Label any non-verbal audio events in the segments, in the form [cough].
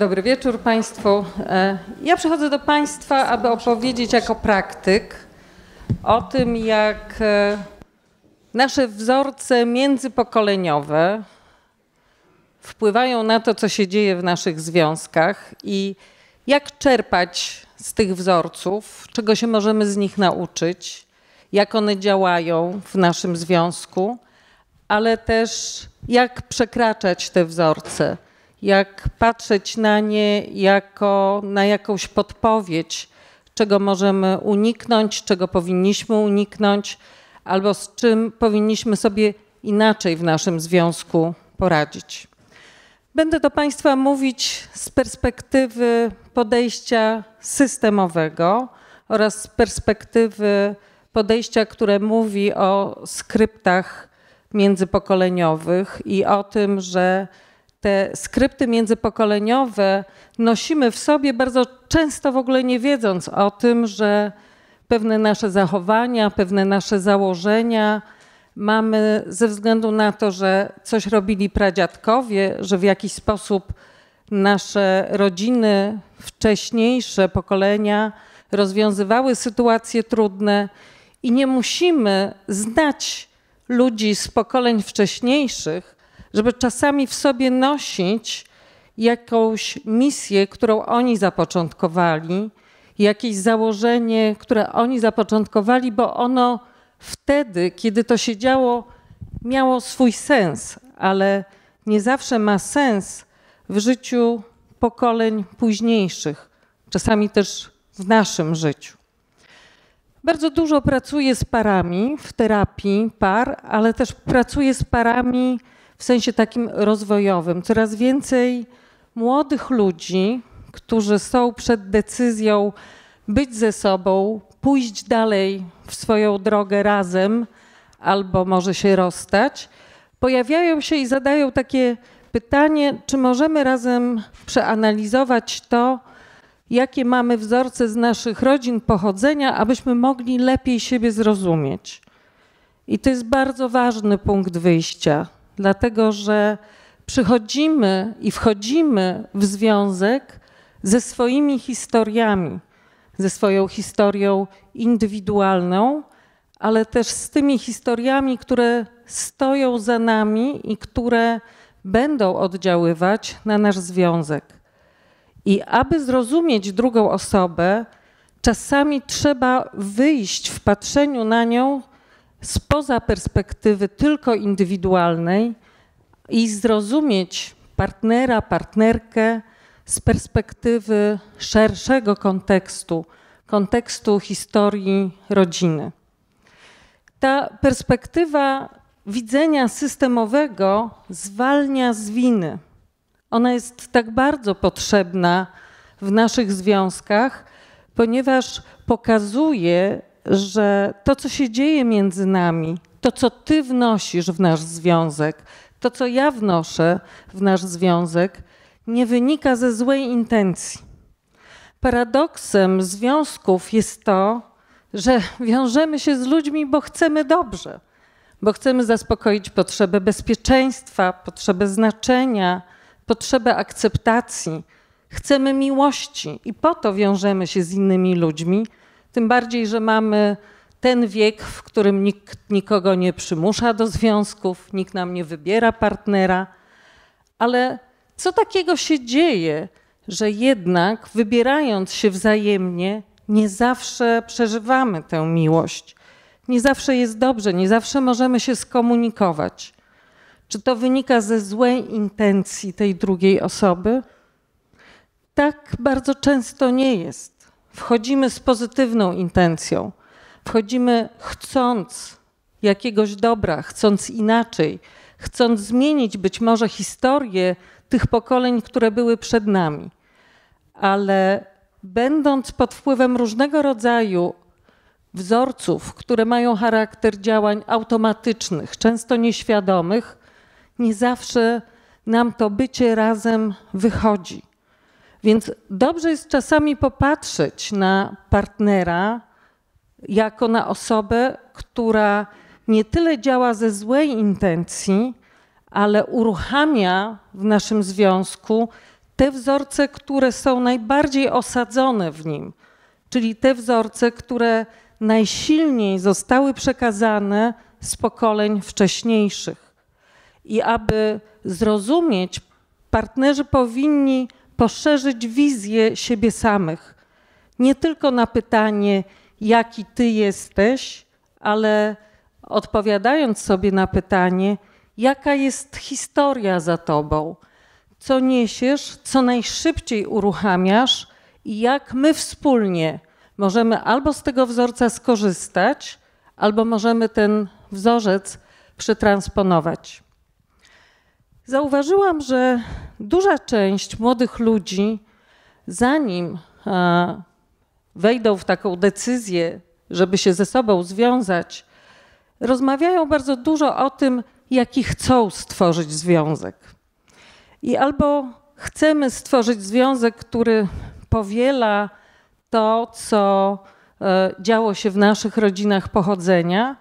Dobry wieczór Państwu. E, ja przychodzę do Państwa, aby opowiedzieć jako praktyk o tym, jak e, nasze wzorce międzypokoleniowe wpływają na to, co się dzieje w naszych związkach i jak czerpać z tych wzorców, czego się możemy z nich nauczyć, jak one działają w naszym związku, ale też jak przekraczać te wzorce jak patrzeć na nie jako na jakąś podpowiedź, czego możemy uniknąć, czego powinniśmy uniknąć, albo z czym powinniśmy sobie inaczej w naszym związku poradzić. Będę do Państwa mówić z perspektywy podejścia systemowego oraz z perspektywy podejścia, które mówi o skryptach międzypokoleniowych i o tym, że te skrypty międzypokoleniowe nosimy w sobie bardzo często w ogóle nie wiedząc o tym, że pewne nasze zachowania, pewne nasze założenia mamy ze względu na to, że coś robili pradziadkowie, że w jakiś sposób nasze rodziny, wcześniejsze pokolenia rozwiązywały sytuacje trudne i nie musimy znać ludzi z pokoleń wcześniejszych, żeby czasami w sobie nosić jakąś misję, którą oni zapoczątkowali, jakieś założenie, które oni zapoczątkowali, bo ono wtedy, kiedy to się działo, miało swój sens, ale nie zawsze ma sens w życiu pokoleń późniejszych, czasami też w naszym życiu. Bardzo dużo pracuję z parami w terapii par, ale też pracuję z parami w sensie takim rozwojowym. Coraz więcej młodych ludzi, którzy są przed decyzją być ze sobą, pójść dalej w swoją drogę razem, albo może się rozstać, pojawiają się i zadają takie pytanie, czy możemy razem przeanalizować to, jakie mamy wzorce z naszych rodzin pochodzenia, abyśmy mogli lepiej siebie zrozumieć. I to jest bardzo ważny punkt wyjścia dlatego że przychodzimy i wchodzimy w związek ze swoimi historiami, ze swoją historią indywidualną, ale też z tymi historiami, które stoją za nami i które będą oddziaływać na nasz związek. I aby zrozumieć drugą osobę, czasami trzeba wyjść w patrzeniu na nią spoza perspektywy tylko indywidualnej i zrozumieć partnera, partnerkę z perspektywy szerszego kontekstu, kontekstu historii rodziny. Ta perspektywa widzenia systemowego zwalnia z winy. Ona jest tak bardzo potrzebna w naszych związkach, ponieważ pokazuje, że to, co się dzieje między nami, to, co ty wnosisz w nasz związek, to, co ja wnoszę w nasz związek, nie wynika ze złej intencji. Paradoksem związków jest to, że wiążemy się z ludźmi, bo chcemy dobrze, bo chcemy zaspokoić potrzebę bezpieczeństwa, potrzebę znaczenia, potrzebę akceptacji. Chcemy miłości i po to wiążemy się z innymi ludźmi, tym bardziej, że mamy ten wiek, w którym nikt nikogo nie przymusza do związków, nikt nam nie wybiera partnera. Ale co takiego się dzieje, że jednak wybierając się wzajemnie, nie zawsze przeżywamy tę miłość? Nie zawsze jest dobrze, nie zawsze możemy się skomunikować. Czy to wynika ze złej intencji tej drugiej osoby? Tak bardzo często nie jest. Wchodzimy z pozytywną intencją, wchodzimy chcąc jakiegoś dobra, chcąc inaczej, chcąc zmienić być może historię tych pokoleń, które były przed nami. Ale będąc pod wpływem różnego rodzaju wzorców, które mają charakter działań automatycznych, często nieświadomych, nie zawsze nam to bycie razem wychodzi. Więc dobrze jest czasami popatrzeć na partnera jako na osobę, która nie tyle działa ze złej intencji, ale uruchamia w naszym związku te wzorce, które są najbardziej osadzone w nim, czyli te wzorce, które najsilniej zostały przekazane z pokoleń wcześniejszych. I aby zrozumieć, partnerzy powinni poszerzyć wizję siebie samych. Nie tylko na pytanie, jaki ty jesteś, ale odpowiadając sobie na pytanie, jaka jest historia za tobą, co niesiesz, co najszybciej uruchamiasz i jak my wspólnie możemy albo z tego wzorca skorzystać, albo możemy ten wzorzec przetransponować. Zauważyłam, że duża część młodych ludzi, zanim wejdą w taką decyzję, żeby się ze sobą związać, rozmawiają bardzo dużo o tym, jaki chcą stworzyć związek. I albo chcemy stworzyć związek, który powiela to, co e, działo się w naszych rodzinach pochodzenia,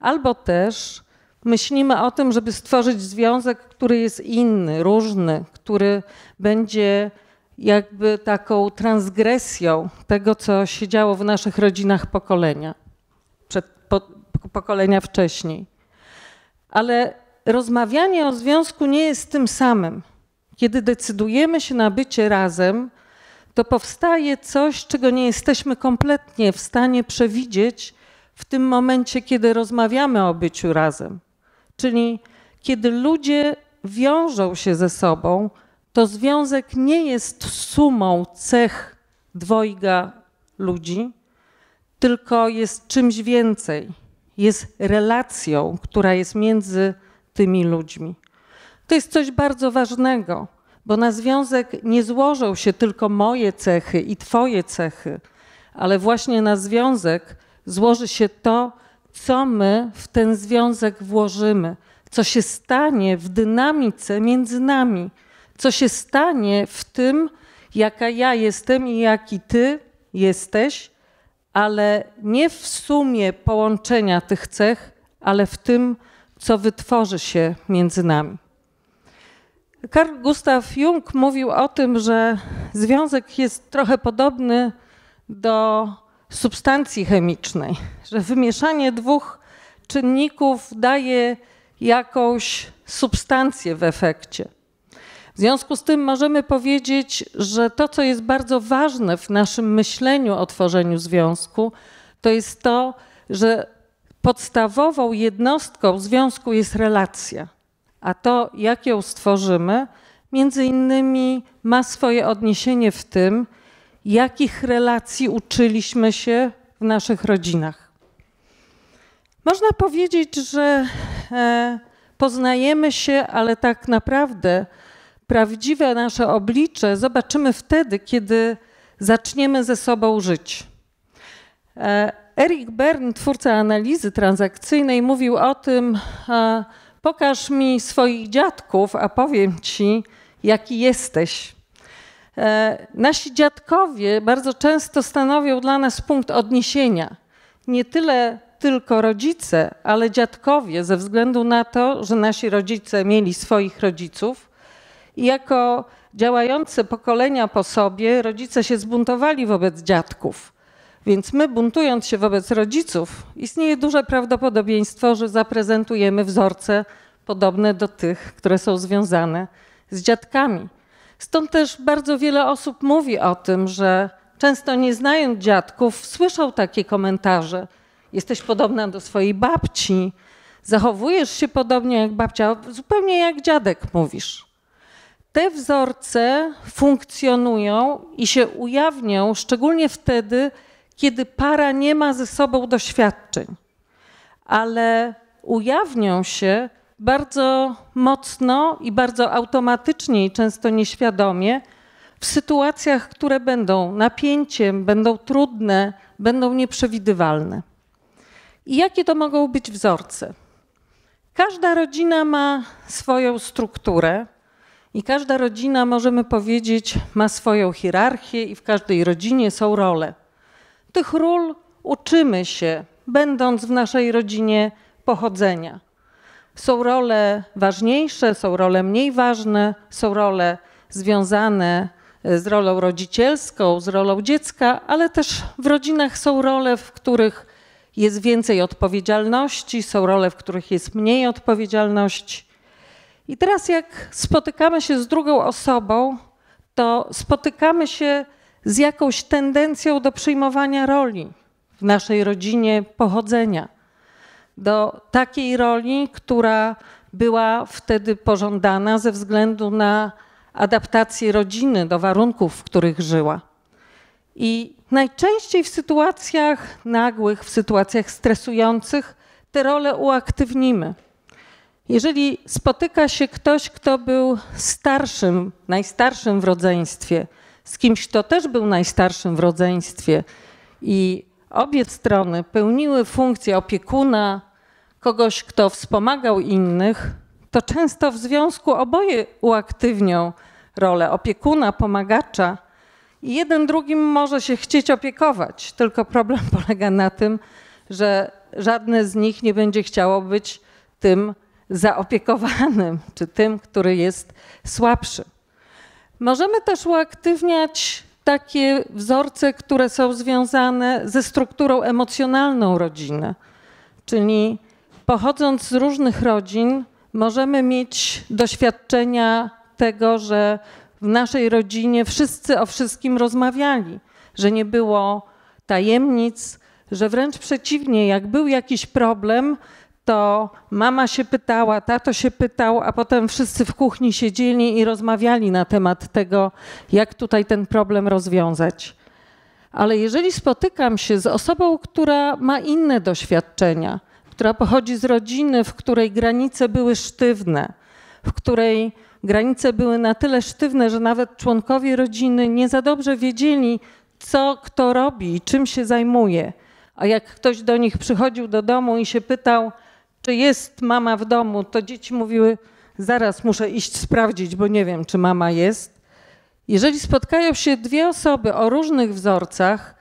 albo też myślimy o tym, żeby stworzyć związek, który jest inny, różny, który będzie jakby taką transgresją tego, co się działo w naszych rodzinach pokolenia, przed, po, pokolenia wcześniej. Ale rozmawianie o związku nie jest tym samym. Kiedy decydujemy się na bycie razem, to powstaje coś, czego nie jesteśmy kompletnie w stanie przewidzieć w tym momencie, kiedy rozmawiamy o byciu razem. Czyli kiedy ludzie wiążą się ze sobą, to związek nie jest sumą cech dwojga ludzi, tylko jest czymś więcej. Jest relacją, która jest między tymi ludźmi. To jest coś bardzo ważnego, bo na związek nie złożą się tylko moje cechy i Twoje cechy, ale właśnie na związek złoży się to, co my w ten związek włożymy, co się stanie w dynamice między nami, co się stanie w tym, jaka ja jestem i jaki ty jesteś, ale nie w sumie połączenia tych cech, ale w tym, co wytworzy się między nami. Karl Gustav Jung mówił o tym, że związek jest trochę podobny do substancji chemicznej, że wymieszanie dwóch czynników daje jakąś substancję w efekcie. W związku z tym możemy powiedzieć, że to, co jest bardzo ważne w naszym myśleniu o tworzeniu związku, to jest to, że podstawową jednostką związku jest relacja. A to, jak ją stworzymy, między innymi ma swoje odniesienie w tym, jakich relacji uczyliśmy się w naszych rodzinach. Można powiedzieć, że e, poznajemy się, ale tak naprawdę prawdziwe nasze oblicze zobaczymy wtedy, kiedy zaczniemy ze sobą żyć. E, Eric Bern, twórca analizy transakcyjnej, mówił o tym, pokaż mi swoich dziadków, a powiem ci, jaki jesteś. E, nasi dziadkowie bardzo często stanowią dla nas punkt odniesienia. Nie tyle tylko rodzice, ale dziadkowie, ze względu na to, że nasi rodzice mieli swoich rodziców i jako działające pokolenia po sobie, rodzice się zbuntowali wobec dziadków. Więc my, buntując się wobec rodziców, istnieje duże prawdopodobieństwo, że zaprezentujemy wzorce podobne do tych, które są związane z dziadkami. Stąd też bardzo wiele osób mówi o tym, że często nie znając dziadków, słyszą takie komentarze. Jesteś podobna do swojej babci, zachowujesz się podobnie jak babcia, zupełnie jak dziadek mówisz. Te wzorce funkcjonują i się ujawnią szczególnie wtedy, kiedy para nie ma ze sobą doświadczeń, ale ujawnią się bardzo mocno i bardzo automatycznie i często nieświadomie w sytuacjach, które będą napięciem, będą trudne, będą nieprzewidywalne. I jakie to mogą być wzorce? Każda rodzina ma swoją strukturę i każda rodzina, możemy powiedzieć, ma swoją hierarchię i w każdej rodzinie są role. Tych ról uczymy się, będąc w naszej rodzinie pochodzenia. Są role ważniejsze, są role mniej ważne, są role związane z rolą rodzicielską, z rolą dziecka, ale też w rodzinach są role, w których jest więcej odpowiedzialności, są role, w których jest mniej odpowiedzialności. I teraz, jak spotykamy się z drugą osobą, to spotykamy się z jakąś tendencją do przyjmowania roli w naszej rodzinie pochodzenia. Do takiej roli, która była wtedy pożądana ze względu na adaptację rodziny do warunków, w których żyła. I najczęściej w sytuacjach nagłych, w sytuacjach stresujących te role uaktywnimy. Jeżeli spotyka się ktoś, kto był starszym, najstarszym w rodzeństwie, z kimś, kto też był najstarszym w rodzeństwie i obie strony pełniły funkcję opiekuna, kogoś, kto wspomagał innych, to często w związku oboje uaktywnią rolę opiekuna, pomagacza i jeden drugim może się chcieć opiekować. Tylko problem [laughs] polega na tym, że żadne z nich nie będzie chciało być tym zaopiekowanym, czy tym, który jest słabszy. Możemy też uaktywniać takie wzorce, które są związane ze strukturą emocjonalną rodziny, czyli pochodząc z różnych rodzin, możemy mieć doświadczenia tego, że w naszej rodzinie wszyscy o wszystkim rozmawiali, że nie było tajemnic, że wręcz przeciwnie, jak był jakiś problem, to mama się pytała, tato się pytał, a potem wszyscy w kuchni siedzieli i rozmawiali na temat tego, jak tutaj ten problem rozwiązać. Ale jeżeli spotykam się z osobą, która ma inne doświadczenia, która pochodzi z rodziny, w której granice były sztywne, w której granice były na tyle sztywne, że nawet członkowie rodziny nie za dobrze wiedzieli, co kto robi czym się zajmuje. A jak ktoś do nich przychodził do domu i się pytał, czy jest mama w domu, to dzieci mówiły, zaraz muszę iść sprawdzić, bo nie wiem, czy mama jest. Jeżeli spotkają się dwie osoby o różnych wzorcach,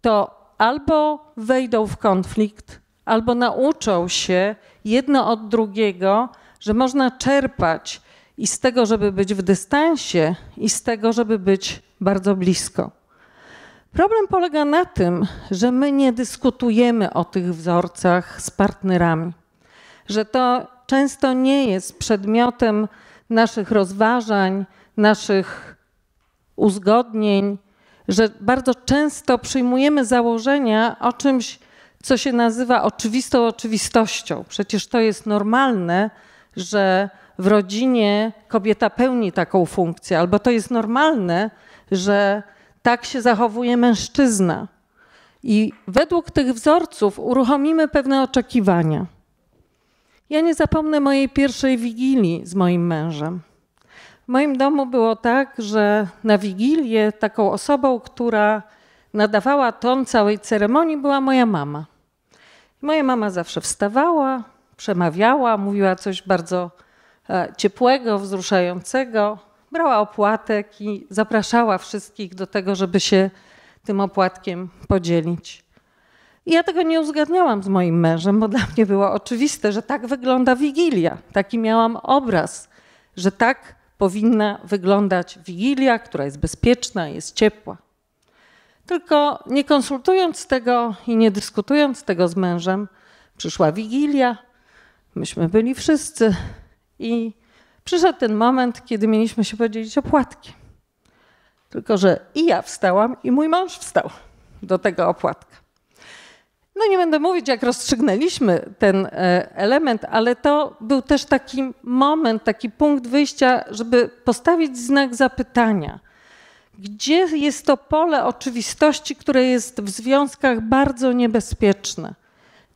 to albo wejdą w konflikt, albo nauczą się jedno od drugiego, że można czerpać i z tego, żeby być w dystansie, i z tego, żeby być bardzo blisko. Problem polega na tym, że my nie dyskutujemy o tych wzorcach z partnerami że to często nie jest przedmiotem naszych rozważań, naszych uzgodnień, że bardzo często przyjmujemy założenia o czymś, co się nazywa oczywistą oczywistością. Przecież to jest normalne, że w rodzinie kobieta pełni taką funkcję, albo to jest normalne, że tak się zachowuje mężczyzna. I według tych wzorców uruchomimy pewne oczekiwania. Ja nie zapomnę mojej pierwszej wigilii z moim mężem. W moim domu było tak, że na wigilię taką osobą, która nadawała ton całej ceremonii, była moja mama. Moja mama zawsze wstawała, przemawiała, mówiła coś bardzo e, ciepłego, wzruszającego, brała opłatek i zapraszała wszystkich do tego, żeby się tym opłatkiem podzielić. I ja tego nie uzgadniałam z moim mężem, bo dla mnie było oczywiste, że tak wygląda Wigilia. Taki miałam obraz, że tak powinna wyglądać Wigilia, która jest bezpieczna, jest ciepła. Tylko nie konsultując tego i nie dyskutując tego z mężem, przyszła Wigilia, myśmy byli wszyscy i przyszedł ten moment, kiedy mieliśmy się podzielić opłatkiem. Tylko, że i ja wstałam, i mój mąż wstał do tego opłatka. No nie będę mówić, jak rozstrzygnęliśmy ten e, element, ale to był też taki moment, taki punkt wyjścia, żeby postawić znak zapytania. Gdzie jest to pole oczywistości, które jest w związkach bardzo niebezpieczne?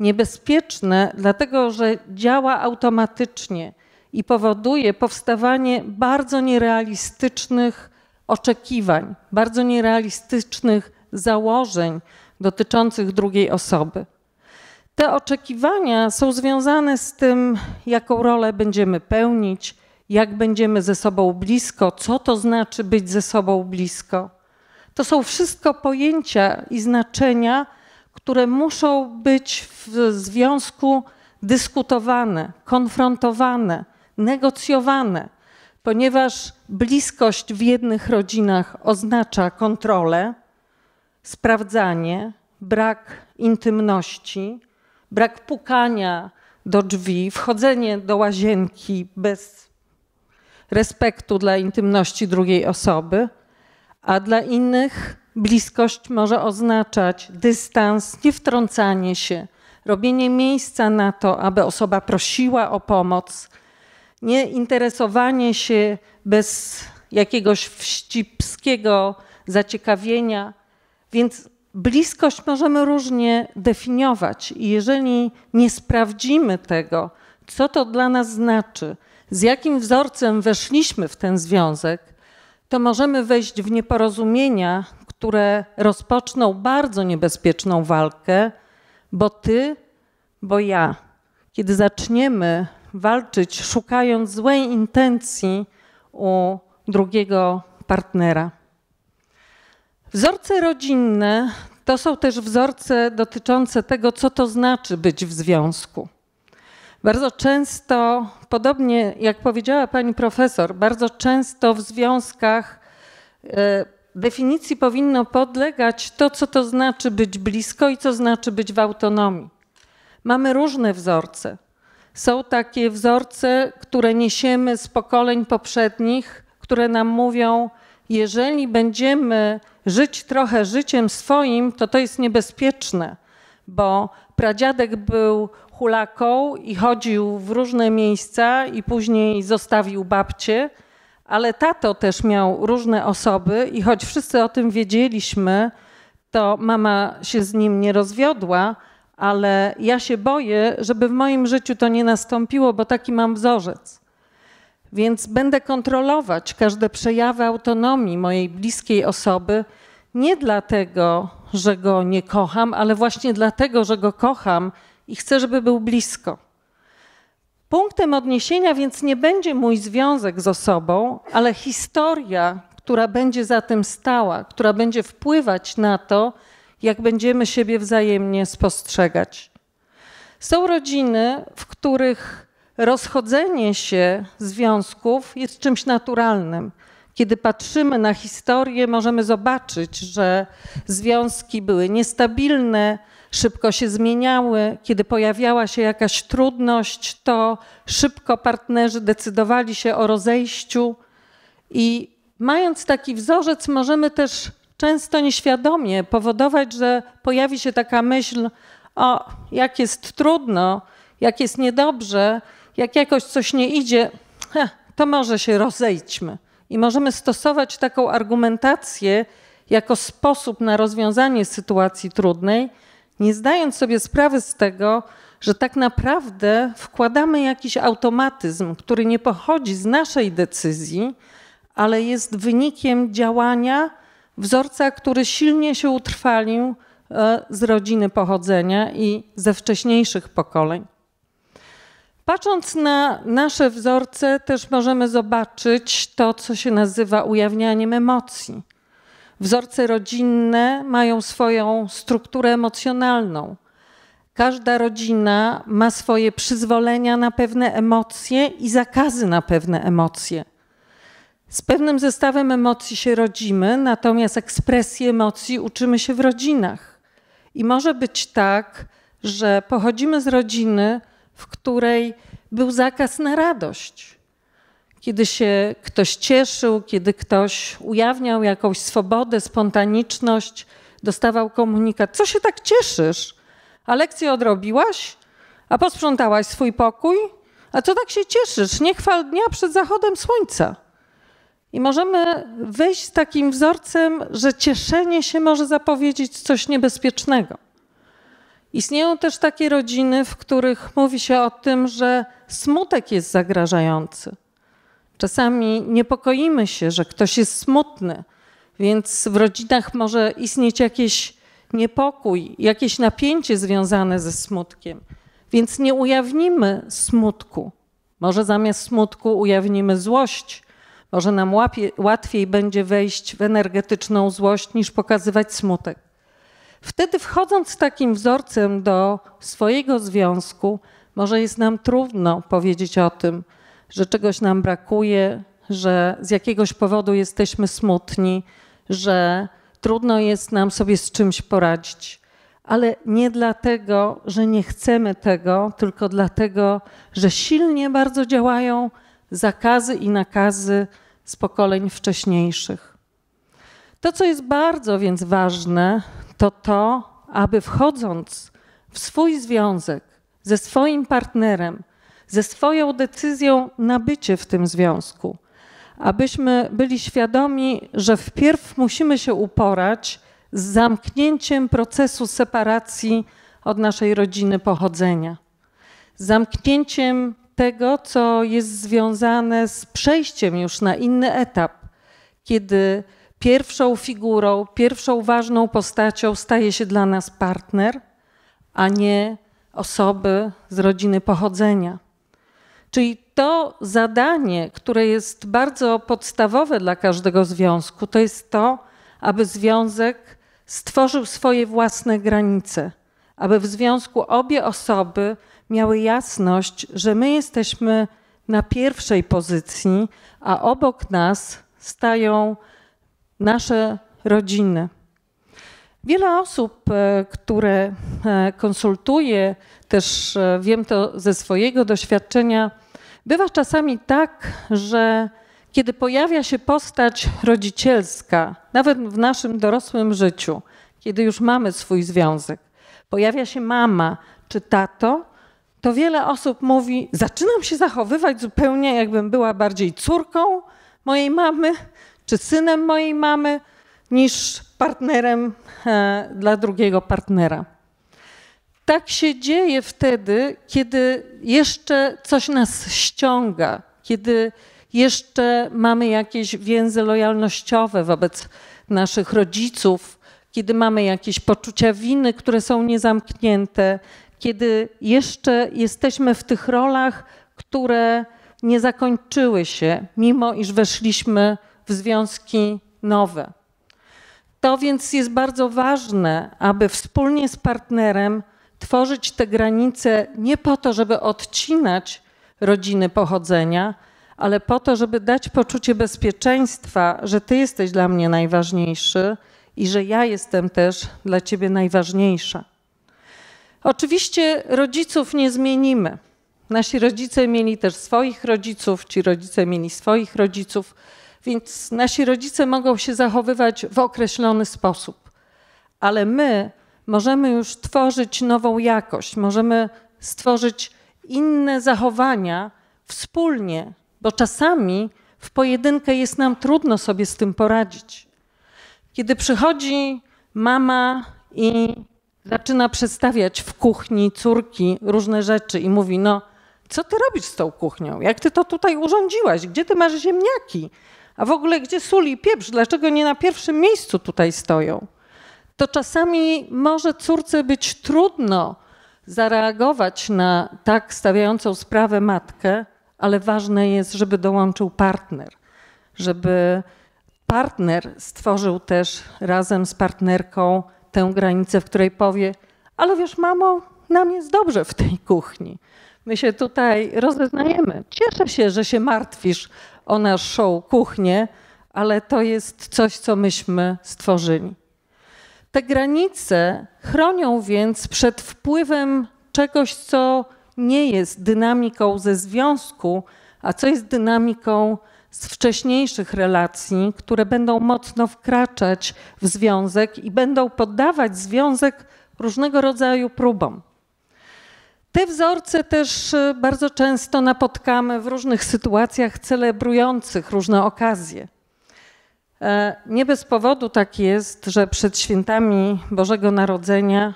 Niebezpieczne, dlatego że działa automatycznie i powoduje powstawanie bardzo nierealistycznych oczekiwań, bardzo nierealistycznych założeń, dotyczących drugiej osoby. Te oczekiwania są związane z tym, jaką rolę będziemy pełnić, jak będziemy ze sobą blisko, co to znaczy być ze sobą blisko. To są wszystko pojęcia i znaczenia, które muszą być w związku dyskutowane, konfrontowane, negocjowane. ponieważ bliskość w jednych rodzinach oznacza kontrolę, sprawdzanie, brak intymności, brak pukania do drzwi, wchodzenie do łazienki bez respektu dla intymności drugiej osoby, a dla innych bliskość może oznaczać dystans, niewtrącanie się, robienie miejsca na to, aby osoba prosiła o pomoc, nie interesowanie się bez jakiegoś wścibskiego zaciekawienia. Więc bliskość możemy różnie definiować, i jeżeli nie sprawdzimy tego, co to dla nas znaczy, z jakim wzorcem weszliśmy w ten związek, to możemy wejść w nieporozumienia, które rozpoczną bardzo niebezpieczną walkę, bo ty, bo ja. Kiedy zaczniemy walczyć, szukając złej intencji u drugiego partnera. Wzorce rodzinne to są też wzorce dotyczące tego, co to znaczy być w związku. Bardzo często, podobnie jak powiedziała pani profesor, bardzo często w związkach e, definicji powinno podlegać to, co to znaczy być blisko i co znaczy być w autonomii. Mamy różne wzorce. Są takie wzorce, które niesiemy z pokoleń poprzednich, które nam mówią, jeżeli będziemy żyć trochę życiem swoim, to to jest niebezpieczne, bo pradziadek był hulaką i chodził w różne miejsca i później zostawił babcię, ale tato też miał różne osoby i choć wszyscy o tym wiedzieliśmy, to mama się z nim nie rozwiodła, ale ja się boję, żeby w moim życiu to nie nastąpiło, bo taki mam wzorzec. Więc będę kontrolować każde przejawy autonomii mojej bliskiej osoby, nie dlatego, że go nie kocham, ale właśnie dlatego, że go kocham i chcę, żeby był blisko. Punktem odniesienia więc nie będzie mój związek z osobą, ale historia, która będzie za tym stała, która będzie wpływać na to, jak będziemy siebie wzajemnie spostrzegać. Są rodziny, w których rozchodzenie się związków jest czymś naturalnym. Kiedy patrzymy na historię, możemy zobaczyć, że związki były niestabilne, szybko się zmieniały. Kiedy pojawiała się jakaś trudność, to szybko partnerzy decydowali się o rozejściu. I mając taki wzorzec, możemy też często nieświadomie powodować, że pojawi się taka myśl: o, jak jest trudno, jak jest niedobrze, jak jakoś coś nie idzie, to może się rozejdźmy. I możemy stosować taką argumentację jako sposób na rozwiązanie sytuacji trudnej, nie zdając sobie sprawy z tego, że tak naprawdę wkładamy jakiś automatyzm, który nie pochodzi z naszej decyzji, ale jest wynikiem działania wzorca, który silnie się utrwalił e, z rodziny pochodzenia i ze wcześniejszych pokoleń. Patrząc na nasze wzorce, też możemy zobaczyć to, co się nazywa ujawnianiem emocji. Wzorce rodzinne mają swoją strukturę emocjonalną. Każda rodzina ma swoje przyzwolenia na pewne emocje i zakazy na pewne emocje. Z pewnym zestawem emocji się rodzimy, natomiast ekspresji emocji uczymy się w rodzinach. I może być tak, że pochodzimy z rodziny, w której był zakaz na radość. Kiedy się ktoś cieszył, kiedy ktoś ujawniał jakąś swobodę, spontaniczność, dostawał komunikat: Co się tak cieszysz? A lekcję odrobiłaś? A posprzątałaś swój pokój? A co tak się cieszysz? Nie chwal dnia przed zachodem słońca. I możemy wyjść z takim wzorcem, że cieszenie się może zapowiedzieć coś niebezpiecznego. Istnieją też takie rodziny, w których mówi się o tym, że smutek jest zagrażający. Czasami niepokoimy się, że ktoś jest smutny, więc w rodzinach może istnieć jakiś niepokój, jakieś napięcie związane ze smutkiem. Więc nie ujawnimy smutku. Może zamiast smutku ujawnimy złość. Może nam łapie, łatwiej będzie wejść w energetyczną złość niż pokazywać smutek. Wtedy wchodząc takim wzorcem do swojego związku, może jest nam trudno powiedzieć o tym, że czegoś nam brakuje, że z jakiegoś powodu jesteśmy smutni, że trudno jest nam sobie z czymś poradzić. Ale nie dlatego, że nie chcemy tego, tylko dlatego, że silnie bardzo działają zakazy i nakazy z pokoleń wcześniejszych. To, co jest bardzo więc ważne, to to, aby wchodząc w swój związek ze swoim partnerem, ze swoją decyzją na bycie w tym związku, abyśmy byli świadomi, że wpierw musimy się uporać z zamknięciem procesu separacji od naszej rodziny pochodzenia, zamknięciem tego, co jest związane z przejściem już na inny etap, kiedy pierwszą figurą, pierwszą ważną postacią staje się dla nas partner, a nie osoby z rodziny pochodzenia. Czyli to zadanie, które jest bardzo podstawowe dla każdego związku, to jest to, aby związek stworzył swoje własne granice, aby w związku obie osoby miały jasność, że my jesteśmy na pierwszej pozycji, a obok nas stają nasze rodziny. Wiele osób, e, które e, konsultuję, też e, wiem to ze swojego doświadczenia, bywa czasami tak, że kiedy pojawia się postać rodzicielska, nawet w naszym dorosłym życiu, kiedy już mamy swój związek, pojawia się mama czy tato, to wiele osób mówi: Zaczynam się zachowywać zupełnie, jakbym była bardziej córką mojej mamy czy synem mojej mamy, niż partnerem e, dla drugiego partnera. Tak się dzieje wtedy, kiedy jeszcze coś nas ściąga, kiedy jeszcze mamy jakieś więzy lojalnościowe wobec naszych rodziców, kiedy mamy jakieś poczucia winy, które są niezamknięte, kiedy jeszcze jesteśmy w tych rolach, które nie zakończyły się, mimo iż weszliśmy w związki nowe. To więc jest bardzo ważne, aby wspólnie z partnerem tworzyć te granice nie po to, żeby odcinać rodziny pochodzenia, ale po to, żeby dać poczucie bezpieczeństwa, że ty jesteś dla mnie najważniejszy i że ja jestem też dla ciebie najważniejsza. Oczywiście rodziców nie zmienimy. Nasi rodzice mieli też swoich rodziców, ci rodzice mieli swoich rodziców, więc nasi rodzice mogą się zachowywać w określony sposób. Ale my możemy już tworzyć nową jakość, możemy stworzyć inne zachowania wspólnie, bo czasami w pojedynkę jest nam trudno sobie z tym poradzić. Kiedy przychodzi mama i zaczyna przedstawiać w kuchni córki różne rzeczy i mówi: No, co ty robisz z tą kuchnią? Jak ty to tutaj urządziłaś? Gdzie ty masz ziemniaki? A w ogóle gdzie sól i pieprz? Dlaczego nie na pierwszym miejscu tutaj stoją? To czasami może córce być trudno zareagować na tak stawiającą sprawę matkę, ale ważne jest, żeby dołączył partner, żeby partner stworzył też razem z partnerką tę granicę, w której powie: Ale wiesz, mamo, nam jest dobrze w tej kuchni. My się tutaj rozeznajemy. Cieszę się, że się martwisz o naszą kuchnię, ale to jest coś, co myśmy stworzyli. Te granice chronią więc przed wpływem czegoś, co nie jest dynamiką ze związku, a co jest dynamiką z wcześniejszych relacji, które będą mocno wkraczać w związek i będą poddawać związek różnego rodzaju próbom. Te wzorce też e, bardzo często napotkamy w różnych sytuacjach celebrujących różne okazje. E, nie bez powodu tak jest, że przed świętami Bożego Narodzenia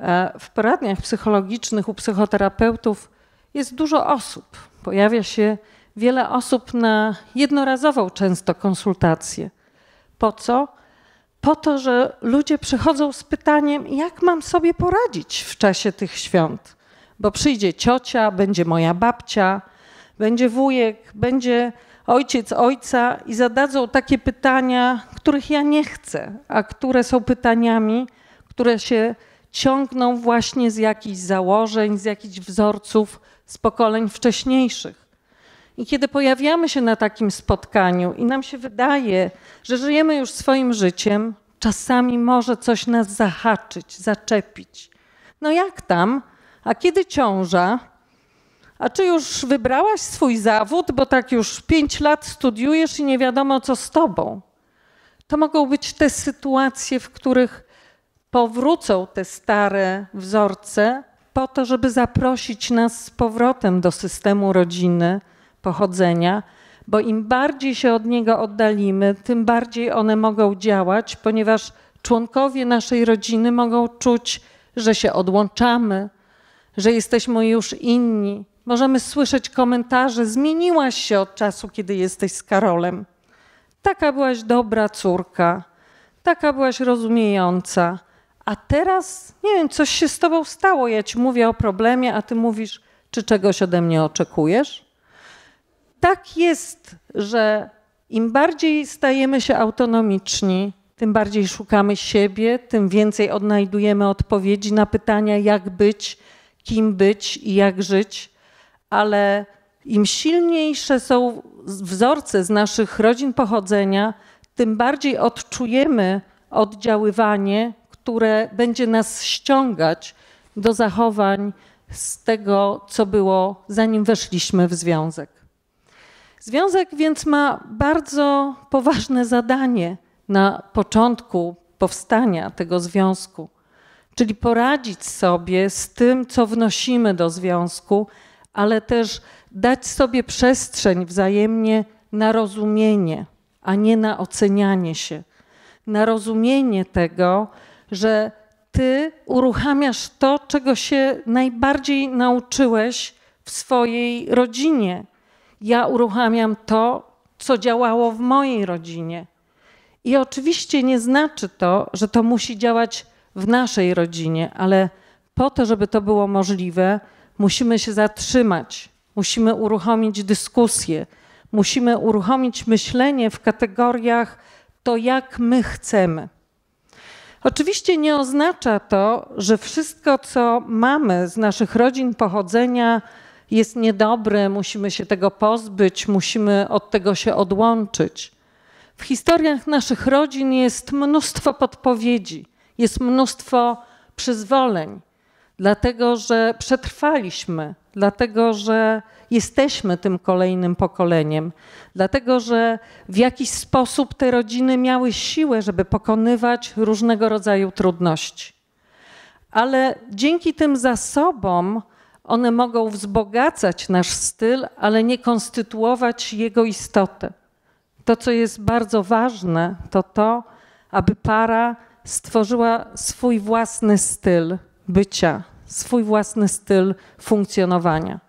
e, w poradniach psychologicznych u psychoterapeutów jest dużo osób. Pojawia się wiele osób na jednorazową często konsultację. Po co? Po to, że ludzie przychodzą z pytaniem, jak mam sobie poradzić w czasie tych świąt bo przyjdzie ciocia, będzie moja babcia, będzie wujek, będzie ojciec ojca i zadadzą takie pytania, których ja nie chcę, a które są pytaniami, które się ciągną właśnie z jakichś założeń, z jakichś wzorców z pokoleń wcześniejszych. I kiedy pojawiamy się na takim spotkaniu i nam się wydaje, że żyjemy już swoim życiem, czasami może coś nas zahaczyć, zaczepić. No jak tam? A kiedy ciąża? A czy już wybrałaś swój zawód, bo tak już pięć lat studiujesz i nie wiadomo co z tobą? To mogą być te sytuacje, w których powrócą te stare wzorce po to, żeby zaprosić nas z powrotem do systemu rodziny, pochodzenia, bo im bardziej się od niego oddalimy, tym bardziej one mogą działać, ponieważ członkowie naszej rodziny mogą czuć, że się odłączamy, że jesteśmy już inni. Możemy słyszeć komentarze: Zmieniłaś się od czasu, kiedy jesteś z Karolem. Taka byłaś dobra córka, taka byłaś rozumiejąca. A teraz, nie wiem, coś się z tobą stało. Ja ci mówię o problemie, a ty mówisz, czy czegoś ode mnie oczekujesz? Tak jest, że im bardziej stajemy się autonomiczni, tym bardziej szukamy siebie, tym więcej odnajdujemy odpowiedzi na pytania, jak być, kim być i jak żyć. Ale im silniejsze są wzorce z naszych rodzin pochodzenia, tym bardziej odczujemy oddziaływanie, które będzie nas ściągać do zachowań z tego, co było, zanim weszliśmy w związek. Związek więc ma bardzo poważne zadanie na początku powstania tego związku, czyli poradzić sobie z tym, co wnosimy do związku, ale też dać sobie przestrzeń wzajemnie na rozumienie, a nie na ocenianie się. Na rozumienie tego, że ty uruchamiasz to, czego się najbardziej nauczyłeś w swojej rodzinie. Ja uruchamiam to, co działało w mojej rodzinie. I oczywiście nie znaczy to, że to musi działać w naszej rodzinie, ale po to, żeby to było możliwe, musimy się zatrzymać, musimy uruchomić dyskusję, musimy uruchomić myślenie w kategoriach to, jak my chcemy. Oczywiście nie oznacza to, że wszystko, co mamy z naszych rodzin pochodzenia, jest niedobre, musimy się tego pozbyć, musimy od tego się odłączyć. W historiach naszych rodzin jest mnóstwo podpowiedzi, jest mnóstwo przyzwoleń, dlatego że przetrwaliśmy, dlatego że jesteśmy tym kolejnym pokoleniem, dlatego że w jakiś sposób te rodziny miały siłę, żeby pokonywać różnego rodzaju trudności. Ale dzięki tym zasobom one mogą wzbogacać nasz styl, ale nie konstytuować jego istotę. To, co jest bardzo ważne, to to, aby para stworzyła swój własny styl bycia, swój własny styl funkcjonowania.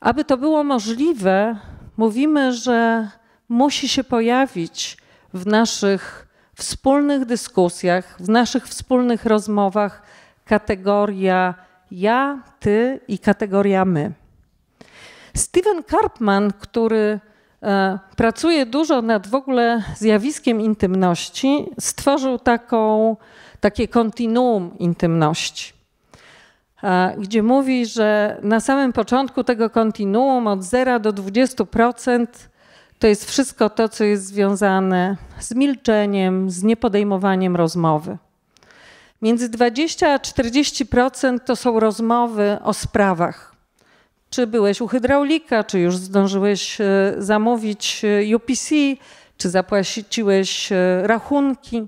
Aby to było możliwe, mówimy, że musi się pojawić w naszych wspólnych dyskusjach, w naszych wspólnych rozmowach kategoria ja, ty i kategoria my. Steven Karpman, który e, pracuje dużo nad w ogóle zjawiskiem intymności, stworzył taką, takie kontinuum intymności gdzie mówi, że na samym początku tego kontinuum od 0 do 20% to jest wszystko to, co jest związane z milczeniem, z niepodejmowaniem rozmowy. Między 20 a 40% to są rozmowy o sprawach. Czy byłeś u hydraulika, czy już zdążyłeś e, zamówić e, UPC, czy zapłaciłeś e, rachunki.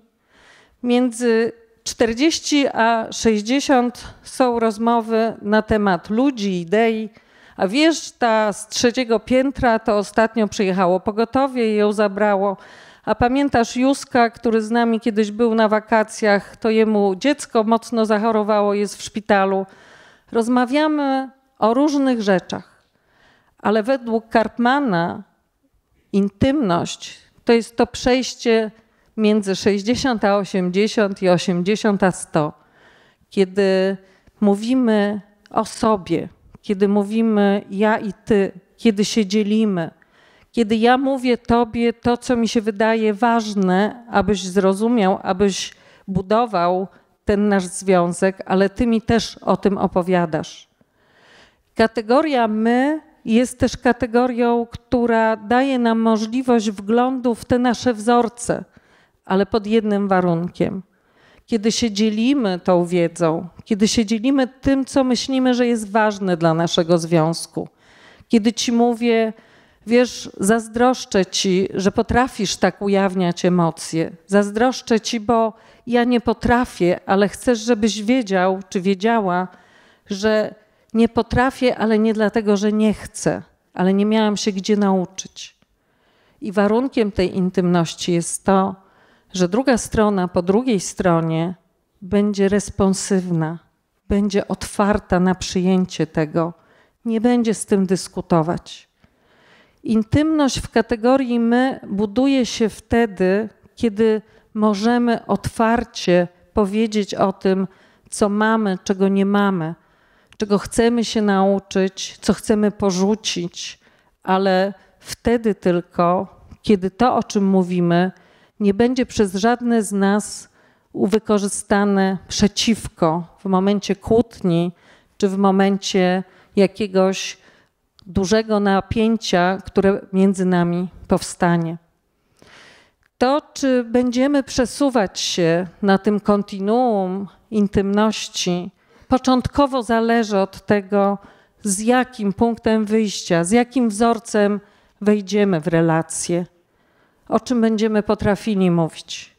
Między 40 a 60 są rozmowy na temat ludzi, idei. A wiesz, ta z trzeciego piętra to ostatnio przyjechało pogotowie i ją zabrało. A pamiętasz Józka, który z nami kiedyś był na wakacjach, to jemu dziecko mocno zachorowało, jest w szpitalu. Rozmawiamy o różnych rzeczach, ale według Karpmana intymność to jest to przejście między 60 a 80 i 80 a 100, kiedy mówimy o sobie, kiedy mówimy ja i ty, kiedy się dzielimy, kiedy ja mówię tobie to, co mi się wydaje ważne, abyś zrozumiał, abyś budował ten nasz związek, ale ty mi też o tym opowiadasz. Kategoria my jest też kategorią, która daje nam możliwość wglądu w te nasze wzorce, ale pod jednym warunkiem. Kiedy się dzielimy tą wiedzą, kiedy się dzielimy tym, co myślimy, że jest ważne dla naszego związku, kiedy ci mówię, wiesz, zazdroszczę ci, że potrafisz tak ujawniać emocje, zazdroszczę ci, bo ja nie potrafię, ale chcesz, żebyś wiedział czy wiedziała, że nie potrafię, ale nie dlatego, że nie chcę, ale nie miałam się gdzie nauczyć. I warunkiem tej intymności jest to, że druga strona po drugiej stronie będzie responsywna, będzie otwarta na przyjęcie tego, nie będzie z tym dyskutować. Intymność w kategorii my buduje się wtedy, kiedy możemy otwarcie powiedzieć o tym, co mamy, czego nie mamy, czego chcemy się nauczyć, co chcemy porzucić, ale wtedy tylko, kiedy to, o czym mówimy, nie będzie przez żadne z nas wykorzystane przeciwko w momencie kłótni czy w momencie jakiegoś dużego napięcia, które między nami powstanie. To, czy będziemy przesuwać się na tym kontinuum intymności, początkowo zależy od tego, z jakim punktem wyjścia, z jakim wzorcem wejdziemy w relacje, o czym będziemy potrafili mówić.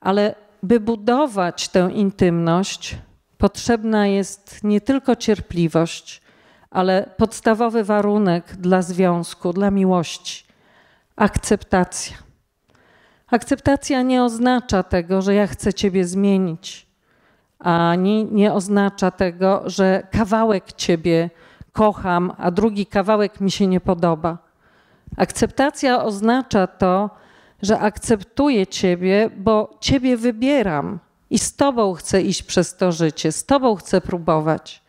Ale by budować tę intymność, potrzebna jest nie tylko cierpliwość, ale podstawowy warunek dla związku, dla miłości akceptacja. Akceptacja nie oznacza tego, że ja chcę Ciebie zmienić, ani nie oznacza tego, że kawałek Ciebie kocham, a drugi kawałek mi się nie podoba. Akceptacja oznacza to, że akceptuję Ciebie, bo Ciebie wybieram i z Tobą chcę iść przez to życie, z Tobą chcę próbować.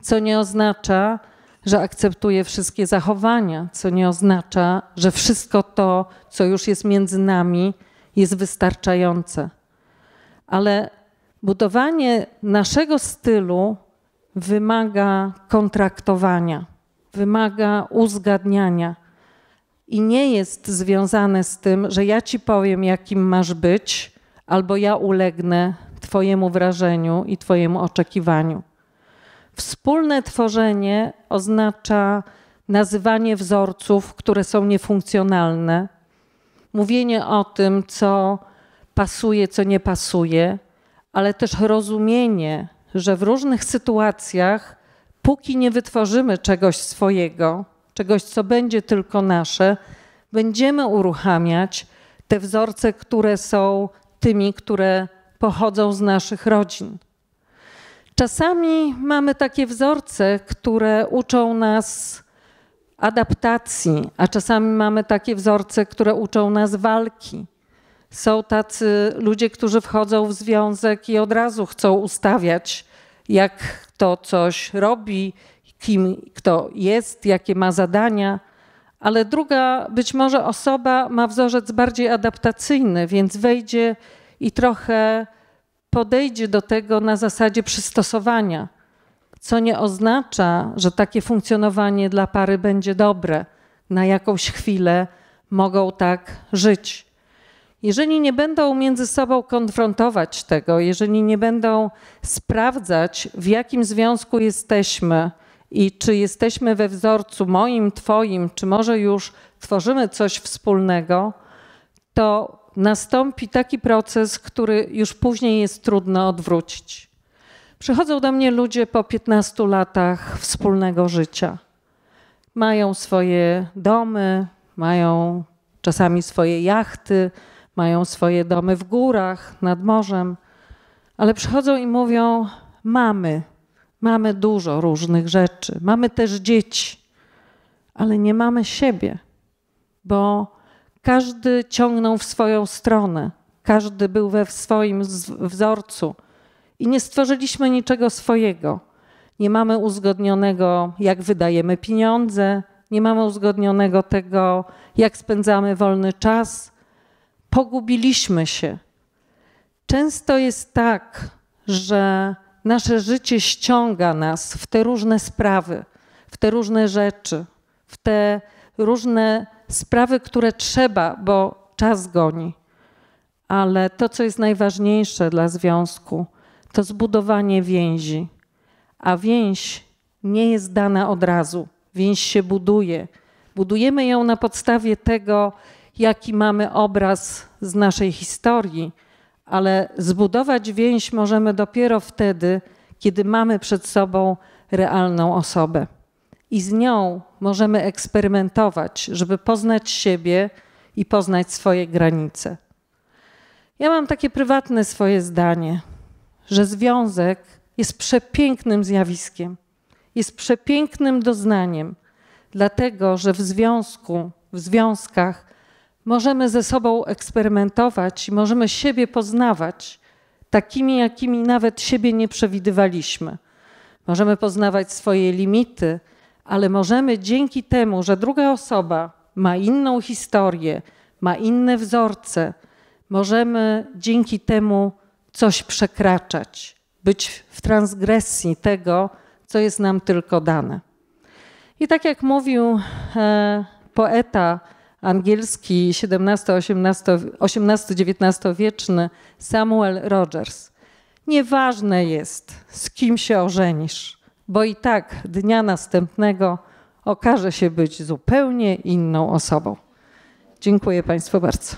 Co nie oznacza, że akceptuję wszystkie zachowania, co nie oznacza, że wszystko to, co już jest między nami, jest wystarczające. Ale budowanie naszego stylu wymaga kontraktowania, wymaga uzgadniania i nie jest związane z tym, że ja ci powiem, jakim masz być, albo ja ulegnę Twojemu wrażeniu i Twojemu oczekiwaniu. Wspólne tworzenie oznacza nazywanie wzorców, które są niefunkcjonalne, mówienie o tym, co pasuje, co nie pasuje, ale też rozumienie, że w różnych sytuacjach, póki nie wytworzymy czegoś swojego, czegoś, co będzie tylko nasze, będziemy uruchamiać te wzorce, które są tymi, które pochodzą z naszych rodzin. Czasami mamy takie wzorce, które uczą nas adaptacji, a czasami mamy takie wzorce, które uczą nas walki. Są tacy ludzie, którzy wchodzą w związek i od razu chcą ustawiać, jak kto coś robi, kim kto jest, jakie ma zadania, ale druga być może osoba ma wzorzec bardziej adaptacyjny, więc wejdzie i trochę podejdzie do tego na zasadzie przystosowania, co nie oznacza, że takie funkcjonowanie dla pary będzie dobre. Na jakąś chwilę mogą tak żyć. Jeżeli nie będą między sobą konfrontować tego, jeżeli nie będą sprawdzać, w jakim związku jesteśmy i czy jesteśmy we wzorcu moim, Twoim, czy może już tworzymy coś wspólnego, to nastąpi taki proces, który już później jest trudno odwrócić. Przychodzą do mnie ludzie po 15 latach wspólnego życia. Mają swoje domy, mają czasami swoje jachty, mają swoje domy w górach, nad morzem, ale przychodzą i mówią: Mamy, mamy dużo różnych rzeczy, mamy też dzieci, ale nie mamy siebie, bo każdy ciągnął w swoją stronę, każdy był we swoim wzorcu i nie stworzyliśmy niczego swojego. Nie mamy uzgodnionego, jak wydajemy pieniądze, nie mamy uzgodnionego tego, jak spędzamy wolny czas. Pogubiliśmy się. Często jest tak, że nasze życie ściąga nas w te różne sprawy, w te różne rzeczy, w te różne sprawy, które trzeba, bo czas goni. Ale to, co jest najważniejsze dla związku, to zbudowanie więzi. A więź nie jest dana od razu. Więź się buduje. Budujemy ją na podstawie tego, jaki mamy obraz z naszej historii, ale zbudować więź możemy dopiero wtedy, kiedy mamy przed sobą realną osobę. I z nią możemy eksperymentować, żeby poznać siebie i poznać swoje granice. Ja mam takie prywatne swoje zdanie, że związek jest przepięknym zjawiskiem, jest przepięknym doznaniem, dlatego że w związku, w związkach możemy ze sobą eksperymentować możemy siebie poznawać takimi, jakimi nawet siebie nie przewidywaliśmy. Możemy poznawać swoje limity, ale możemy dzięki temu, że druga osoba ma inną historię, ma inne wzorce, możemy dzięki temu coś przekraczać, być w transgresji tego, co jest nam tylko dane. I tak jak mówił e, poeta angielski XVII-XIX wieczny Samuel Rogers, nieważne jest, z kim się ożenisz, bo i tak dnia następnego okaże się być zupełnie inną osobą. Dziękuję Państwu bardzo.